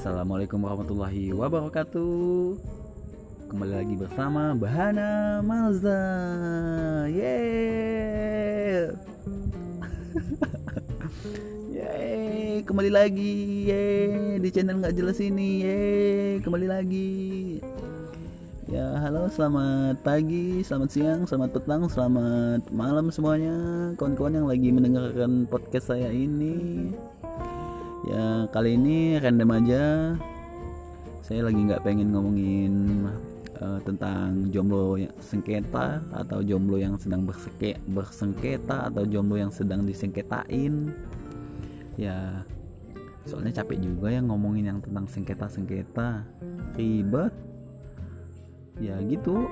Assalamualaikum warahmatullahi wabarakatuh. Kembali lagi bersama Bahana Malza. Yeah Yeay Kembali lagi. Yeay Di channel nggak jelas ini. Yeay Kembali lagi. Ya halo selamat pagi, selamat siang, selamat petang, selamat malam semuanya. Kawan-kawan yang lagi mendengarkan podcast saya ini Ya kali ini random aja. Saya lagi nggak pengen ngomongin uh, tentang jomblo yang sengketa Atau jomblo yang sedang berseke, bersengketa Atau jomblo yang sedang disengketain. Ya soalnya capek juga ya ngomongin yang tentang sengketa-sengketa. Ribet. Ya gitu.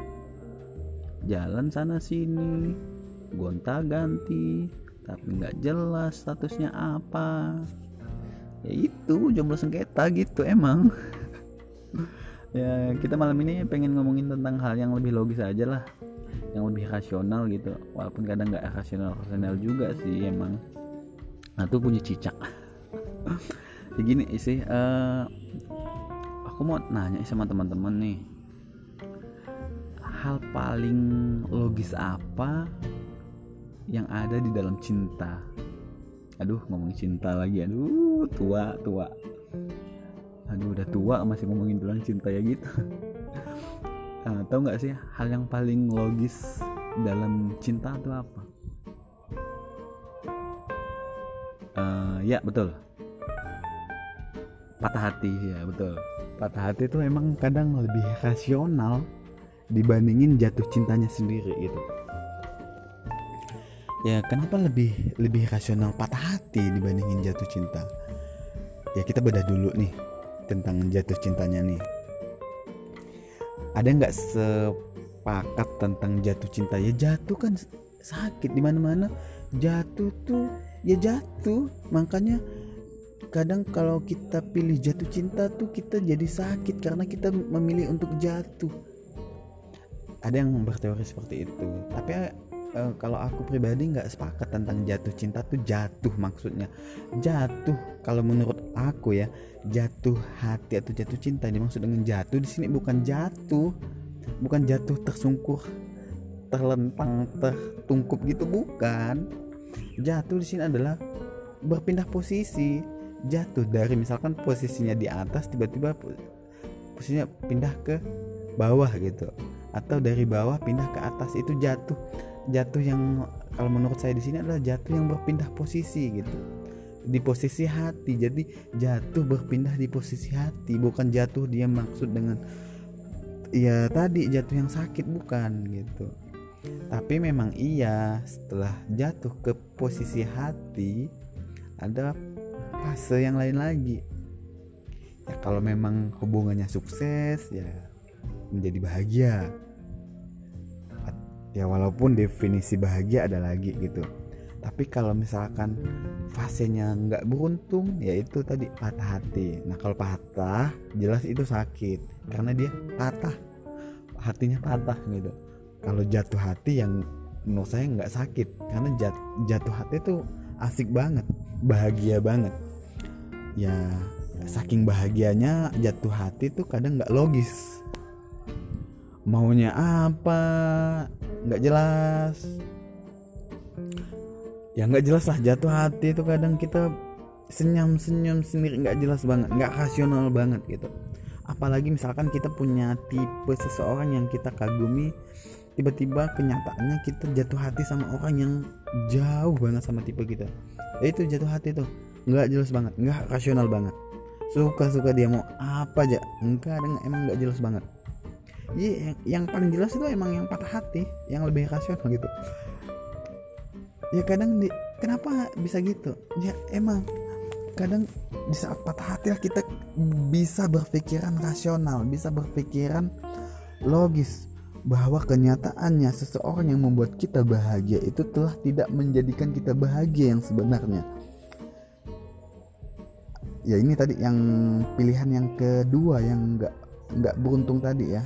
Jalan sana sini gonta ganti tapi nggak jelas statusnya apa ya itu jomblo sengketa gitu emang. Ya kita malam ini pengen ngomongin tentang hal yang lebih logis aja lah. Yang lebih rasional gitu. Walaupun kadang nggak rasional rasional juga sih emang. Nah tuh punya cicak. Ya sih uh, aku mau nanya sama teman-teman nih. Hal paling logis apa yang ada di dalam cinta aduh ngomong cinta lagi. Aduh tua tua. Aduh udah tua masih ngomongin tentang cinta ya gitu. Uh, tahu nggak sih hal yang paling logis dalam cinta itu apa? Uh, ya betul. Patah hati ya betul. Patah hati itu emang kadang lebih rasional dibandingin jatuh cintanya sendiri gitu ya kenapa lebih lebih rasional patah hati dibandingin jatuh cinta? Ya kita bedah dulu nih tentang jatuh cintanya nih. Ada nggak sepakat tentang jatuh cinta? Ya jatuh kan sakit di mana mana jatuh tuh ya jatuh. Makanya kadang kalau kita pilih jatuh cinta tuh kita jadi sakit karena kita memilih untuk jatuh. Ada yang berteori seperti itu. Tapi uh, kalau aku pribadi nggak sepakat tentang jatuh cinta tuh jatuh maksudnya. Jatuh kalau menurut aku ya jatuh hati atau jatuh cinta dimaksud dengan jatuh di sini bukan jatuh. Bukan jatuh tersungkur terlentang tertungkup gitu bukan. Jatuh di sini adalah berpindah posisi. Jatuh dari misalkan posisinya di atas tiba-tiba posisinya pindah ke bawah gitu. Atau dari bawah pindah ke atas itu jatuh jatuh yang kalau menurut saya di sini adalah jatuh yang berpindah posisi gitu. Di posisi hati jadi jatuh berpindah di posisi hati bukan jatuh dia maksud dengan ya tadi jatuh yang sakit bukan gitu. Tapi memang iya setelah jatuh ke posisi hati ada fase yang lain lagi. Ya kalau memang hubungannya sukses ya menjadi bahagia ya walaupun definisi bahagia ada lagi gitu. Tapi kalau misalkan fasenya nggak beruntung ya itu tadi patah hati. Nah kalau patah jelas itu sakit. Karena dia patah. Hatinya patah gitu. Kalau jatuh hati yang menurut saya nggak sakit. Karena jat, jatuh hati itu asik banget bahagia banget. Ya saking bahagianya jatuh hati tuh kadang nggak logis maunya apa? Nggak jelas. Ya nggak jelas lah jatuh hati itu kadang kita senyum senyum sendiri nggak jelas banget nggak rasional banget gitu. Apalagi misalkan kita punya tipe seseorang yang kita kagumi tiba-tiba kenyataannya kita jatuh hati sama orang yang jauh banget sama tipe kita. Ya itu jatuh hati tuh nggak jelas banget nggak rasional banget. Suka-suka dia mau apa aja enggak emang nggak jelas banget Iya, yang, paling jelas itu emang yang patah hati, yang lebih rasional gitu. Ya kadang di, kenapa bisa gitu? Ya emang kadang di saat patah hati lah kita bisa berpikiran rasional, bisa berpikiran logis bahwa kenyataannya seseorang yang membuat kita bahagia itu telah tidak menjadikan kita bahagia yang sebenarnya ya ini tadi yang pilihan yang kedua yang nggak nggak beruntung tadi ya